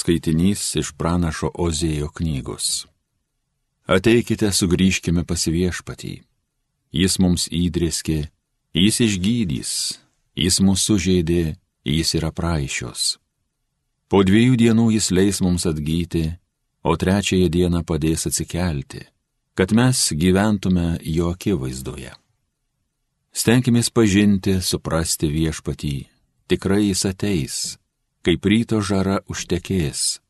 Skaitinys iš pranašo Ozėjo knygos. Ateikite, sugrįžkime pas viešpatį. Jis mums įdrėskė, jis išgydys, jis mūsų žaidė, jis yra praaišios. Po dviejų dienų jis leis mums atgyti, o trečiąją dieną padės atsikelti, kad mes gyventume jo akivaizdoje. Stenkimės pažinti, suprasti viešpatį, tikrai jis ateis, kaip ryto žara užtekės.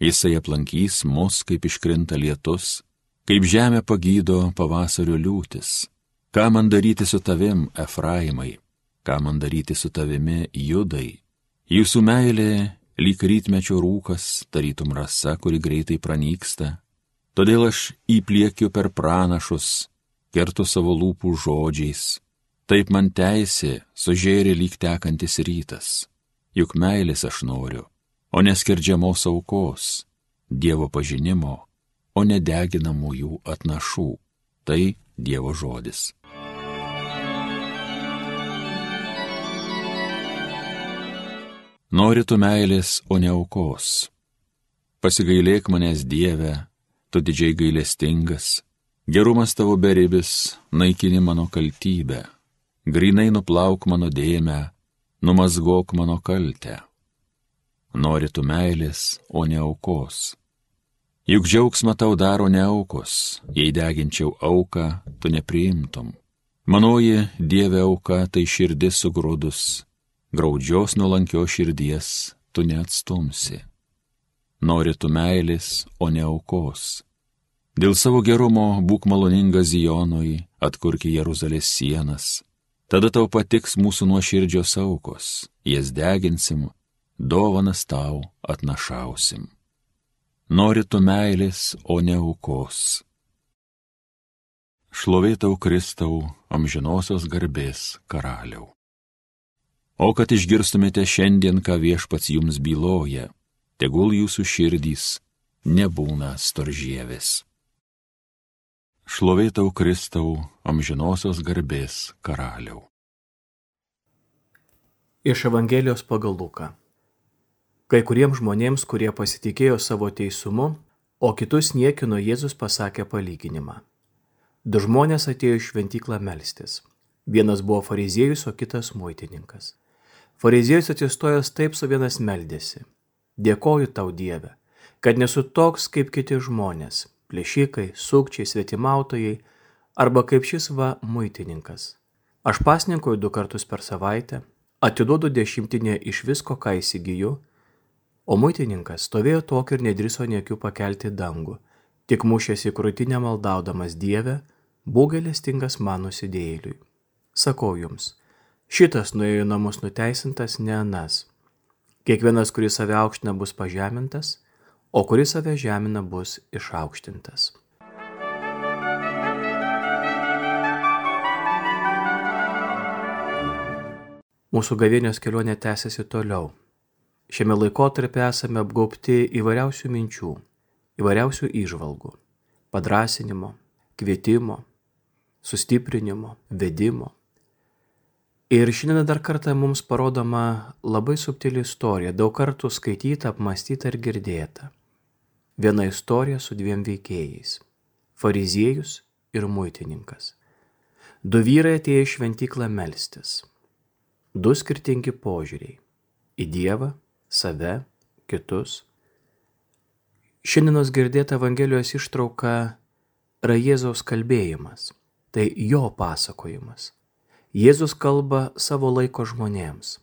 Jisai aplankys mus, kaip iškrinta lietus, kaip žemė pagydo pavasario liūtis. Ką man daryti su tavim, Efraimai, ką man daryti su tavimi, Judai? Jūsų meilė lyg rytmečio rūkas, tarytum rasa, kuri greitai pranyksta. Todėl aš įpliekiu per pranašus, kertu savo lūpų žodžiais. Taip man teisė sužėrė lyg tekantis rytas. Juk meilės aš noriu, o neskerdžiamos aukos, Dievo pažinimo, o nedeginamųjų atnašų. Tai Dievo žodis. Nori tu meilės, o ne aukos. Pasigailėk manęs Dieve, tu didžiai gailestingas, Gerumas tavo beribis naikini mano kaltybę, grinai nuplauk mano dėmę, numazgok mano kaltę. Nori tu meilės, o ne aukos. Juk džiaugsmą tau daro ne aukos, jei deginčiau auką, tu nepriimtum. Manoji Dieve auka tai širdis sugrūdus, graudžios nuolankio širdies tu neatstumsi. Nori tu meilės, o ne aukos Dėl savo gerumo būk maloningas Zijonui, atkurki Jeruzalės sienas. Tada tau patiks mūsų nuoširdžios aukos, jas deginsim, dovanas tau atnašausim. Nori tu meilės, o ne aukos. Šlovėtau Kristau, amžinosios garbės karaliau. O kad išgirstumėte šiandien, ką viešpats jums byloja, tegul jūsų širdys nebūna storžėvis. Šlovėtau Kristau, amžinosios garbės karaliau. Iš Evangelijos pagal Luką. Kai kuriems žmonėms, kurie pasitikėjo savo teisumu, o kitus niekino Jėzus pasakė palyginimą. Du žmonės atėjo iš šventyklą melstis. Vienas buvo fariziejus, o kitas muitininkas. Fariziejus atsistojęs taip su vienas meldėsi. Dėkoju tau Dieve, kad nesu toks kaip kiti žmonės, plėšikai, sukčiai, svetimautojai arba kaip šis va muitininkas. Aš pasninkoju du kartus per savaitę, atiduodu dešimtinę iš visko, ką įsigiju, o muitininkas stovėjo tokį ir nedriso niekių pakelti dangų, tik mušėsi krūtinę maldaudamas Dievę, būgalestingas man nusidėjėliui. Sakau jums, šitas nuėjo namus nuteisintas ne anas. Kiekvienas, kuris save aukština, bus pažemintas, o kuris save žemina bus išaukštintas. Mūsų gavėnios kelionė tęsiasi toliau. Šiame laikotarpė esame apgaubti įvairiausių minčių, įvairiausių įžvalgų - padrasinimo, kvietimo, sustiprinimo, vedimo. Ir šiandien dar kartą mums parodoma labai subtili istorija, daug kartų skaityta, apmastyta ir girdėta. Viena istorija su dviem veikėjais - fariziejus ir muitininkas. Du vyrai atėjo į šventyklą melstis. Du skirtingi požiūriai - į Dievą, save, kitus. Šiandienos girdėta Evangelijos ištrauka yra Jėzaus kalbėjimas, tai jo pasakojimas. Jėzus kalba savo laiko žmonėms.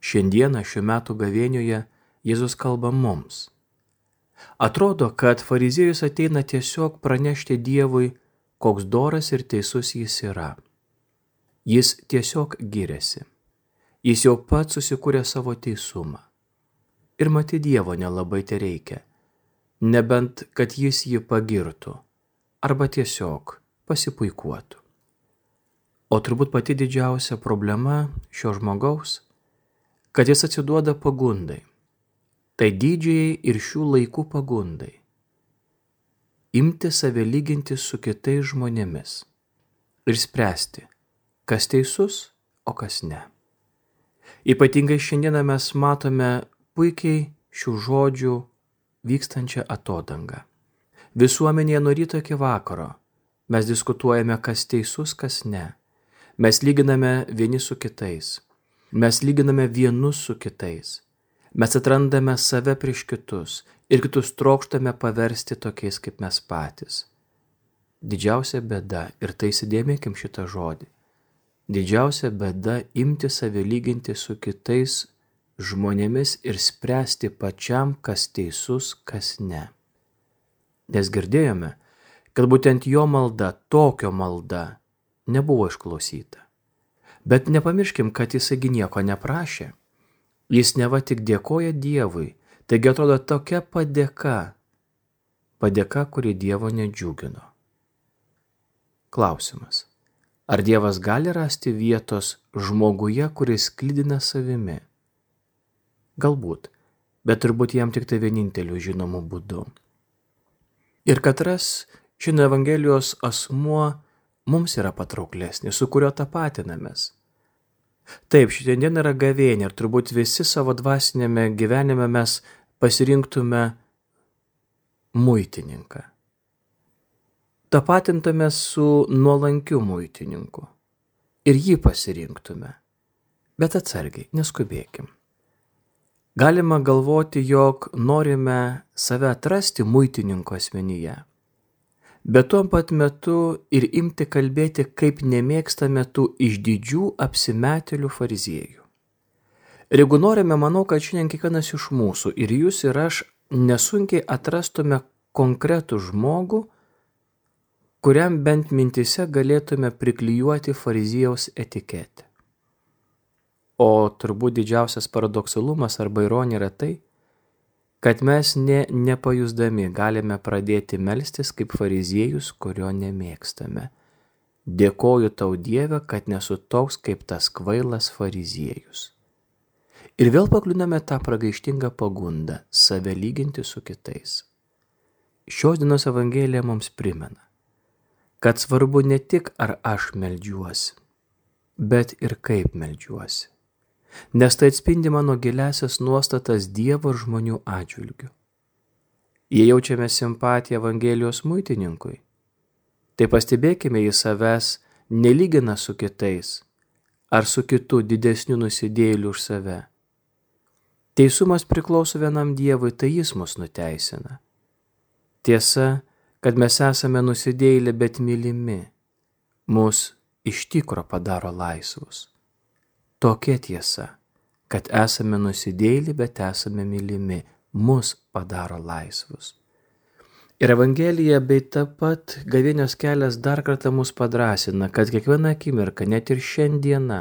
Šiandieną šiuo metu gavėnioje Jėzus kalba mums Atrodo, kad fariziejus ateina tiesiog pranešti Dievui, koks doras ir teisus jis yra. Jis tiesiog giriasi. Jis jau pats susikūrė savo teisumą. Ir mati Dievo nelabai te reikia, nebent kad jis jį pagirtų arba tiesiog pasipuikuotų. O turbūt pati didžiausia problema šio žmogaus, kad jis atsiduoda pagundai tai didžiai ir šių laikų pagundai. Imti save lyginti su kitais žmonėmis ir spręsti, kas teisus, o kas ne. Ypatingai šiandieną mes matome puikiai šių žodžių vykstančią atodangą. Visuomenėje nuo ryto iki vakaro mes diskutuojame, kas teisus, kas ne. Mes lyginame vieni su kitais. Mes lyginame vienus su kitais. Mes atrandame save prieš kitus ir kitus trokštame paversti tokiais kaip mes patys. Didžiausia bėda, ir tai įsidėmėkim šitą žodį, didžiausia bėda imti save lyginti su kitais žmonėmis ir spręsti pačiam, kas teisus, kas ne. Nes girdėjome, kad būtent jo malda, tokio malda, nebuvo išklausyta. Bet nepamirškim, kad jisai nieko neprašė. Jis neva tik dėkoja Dievui, taigi atrodo tokia padėka, padėka, kuri Dievo nedžiugino. Klausimas. Ar Dievas gali rasti vietos žmoguje, kuris klydina savimi? Galbūt, bet turbūt jam tik tai vieninteliu žinomu būdu. Ir katras šiandien Evangelijos asmuo mums yra patrauklesnis, su kuriuo tapatinamės. Taip, šiandien yra gavėnė ir turbūt visi savo dvasinėme gyvenime mes pasirinktume muitininką. Tapatintume su nuolankiu muitininku ir jį pasirinktume. Bet atsargiai, neskubėkim. Galima galvoti, jog norime save atrasti muitininko asmenyje bet tuo pat metu ir imti kalbėti, kaip nemėgstame tų išdidžių apsimetėlių fariziejų. Ir jeigu norime, manau, kad šiandien kiekvienas iš mūsų ir jūs ir aš nesunkiai atrastume konkretų žmogų, kuriam bent mintise galėtume priklijuoti fariziejaus etiketę. O turbūt didžiausias paradoksalumas arba ironija yra tai, kad mes ne, nepajusdami galime pradėti melstis kaip fariziejus, kurio nemėgstame. Dėkoju tau Dieve, kad nesu toks kaip tas kvailas fariziejus. Ir vėl pakliūname tą pragaištingą pagundą - save lyginti su kitais. Šios dienos Evangelija mums primena, kad svarbu ne tik ar aš melžiuosi, bet ir kaip melžiuosi nes tai atspindi mano giliasias nuostatas Dievo ir žmonių atžvilgių. Jei jaučiame simpatiją Evangelijos muitininkui, tai pastebėkime į savęs nelygina su kitais ar su kitu didesniu nusidėliu už save. Teisumas priklauso vienam Dievui, tai jis mus nuteisina. Tiesa, kad mes esame nusidėlę, bet mylimi, mus iš tikro padaro laisvus. Tokia tiesa, kad esame nusidėlį, bet esame mylimi, mus padaro laisvus. Ir Evangelija bei taip pat gavėnios kelias dar kartą mus padrasina, kad kiekviena akimirka, net ir šiandiena,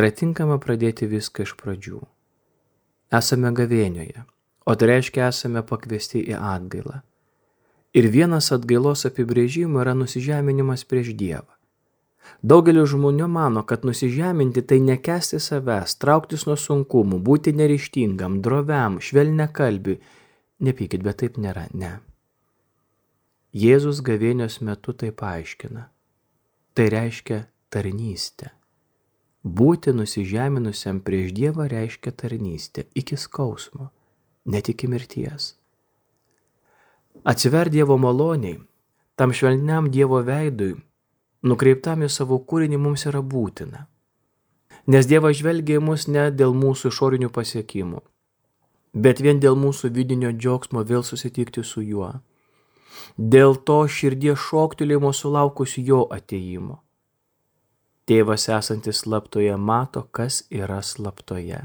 yra tinkama pradėti viską iš pradžių. Esame gavėnioje, o tai reiškia esame pakviesti į atgailą. Ir vienas atgailos apibrėžimų yra nusižeminimas prieš Dievą. Daugelis žmonių mano, kad nusižeminti tai nekesti savęs, trauktis nuo sunkumų, būti neryštingam, droviam, švelne kalbi. Nepykit, bet taip nėra, ne. Jėzus gavėnios metu tai paaiškina. Tai reiškia tarnystę. Būti nusižeminusiam prieš Dievą reiškia tarnystę iki skausmo, net iki mirties. Atsiver Dievo maloniai, tam švelniam Dievo veidui nukreiptam į savo kūrinį mums yra būtina. Nes Dievas žvelgia į mus ne dėl mūsų išorinių pasiekimų, bet vien dėl mūsų vidinio džiaugsmo vėl susitikti su juo. Dėl to širdies šoktelėjimo sulaukus jo ateimo. Tėvas esantis slaptoje mato, kas yra slaptoje.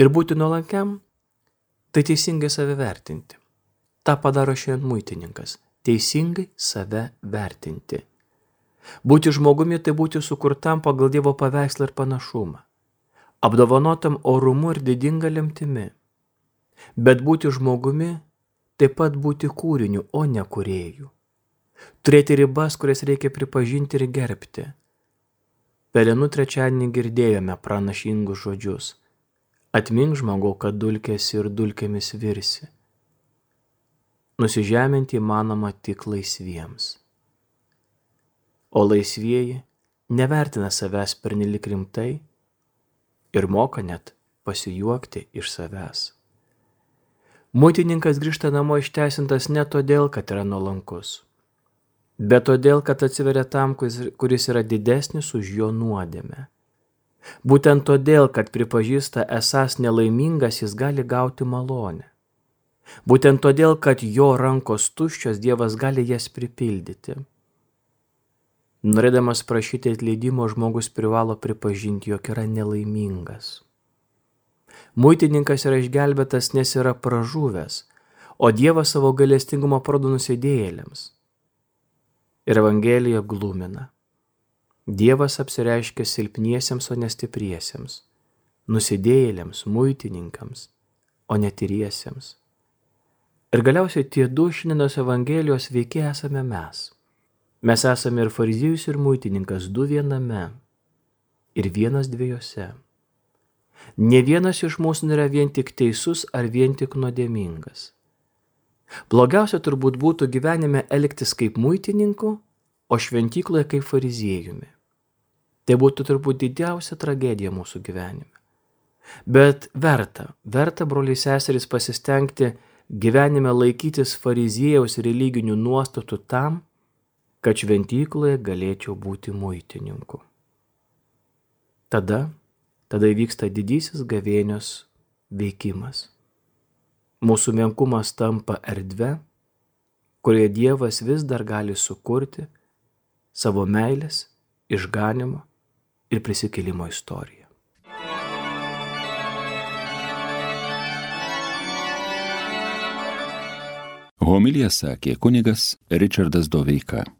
Ir būti nuolankiam - tai teisingai save vertinti. Ta padaro šiandien muitininkas - teisingai save vertinti. Būti žmogumi tai būti sukurtam pagal Dievo paveikslą ir panašumą, apdovanotam orumu ir didinga lemtimi. Bet būti žmogumi taip pat būti kūriniu, o ne kuriejų. Turėti ribas, kurias reikia pripažinti ir gerbti. Pelenų trečiadienį girdėjome pranašingus žodžius. Atmink žmogau, kad dulkės ir dulkėmis virsi. Nusižeminti įmanoma tik laisviems o laisvieji nevertina savęs pernelik rimtai ir moka net pasijuokti iš savęs. Muitininkas grįžta namo išteisintas ne todėl, kad yra nuolankus, bet todėl, kad atsiveria tam, kuris yra didesnis už jo nuodėmę. Būtent todėl, kad pripažįsta esas nelaimingas, jis gali gauti malonę. Būtent todėl, kad jo rankos tuščios, Dievas gali jas pripildyti. Norėdamas prašyti atleidimo, žmogus privalo pripažinti, jog yra nelaimingas. Muitininkas yra išgelbėtas, nes yra pražuvęs, o Dievas savo galestingumą parodo nusidėjėliams. Ir Evangelija glumina. Dievas apsireiškia silpniesiems, o nestipriesiems, nusidėjėliams, muitininkams, o netyriesiems. Ir galiausiai tie du šiandienos Evangelijos veikiai esame mes. Mes esame ir fariziejus, ir muitininkas, du viename, ir vienas dviejose. Ne vienas iš mūsų nėra vien tik teisus ar vien tik nuodėmingas. Blogiausia turbūt būtų gyvenime elgtis kaip muitininku, o šventykloje kaip fariziejumi. Tai būtų turbūt didžiausia tragedija mūsų gyvenime. Bet verta, verta, broliai seserys, pasistengti gyvenime laikytis fariziejaus religinių nuostatų tam, kad šventykloje galėčiau būti muitininku. Tada, tada įvyksta didysis gavėnios veikimas. Mūsų menkumas tampa erdve, kurioje Dievas vis dar gali sukurti savo meilės, išganimo ir prisikėlimo istoriją. Homilija sakė kunigas Richardas Doveika.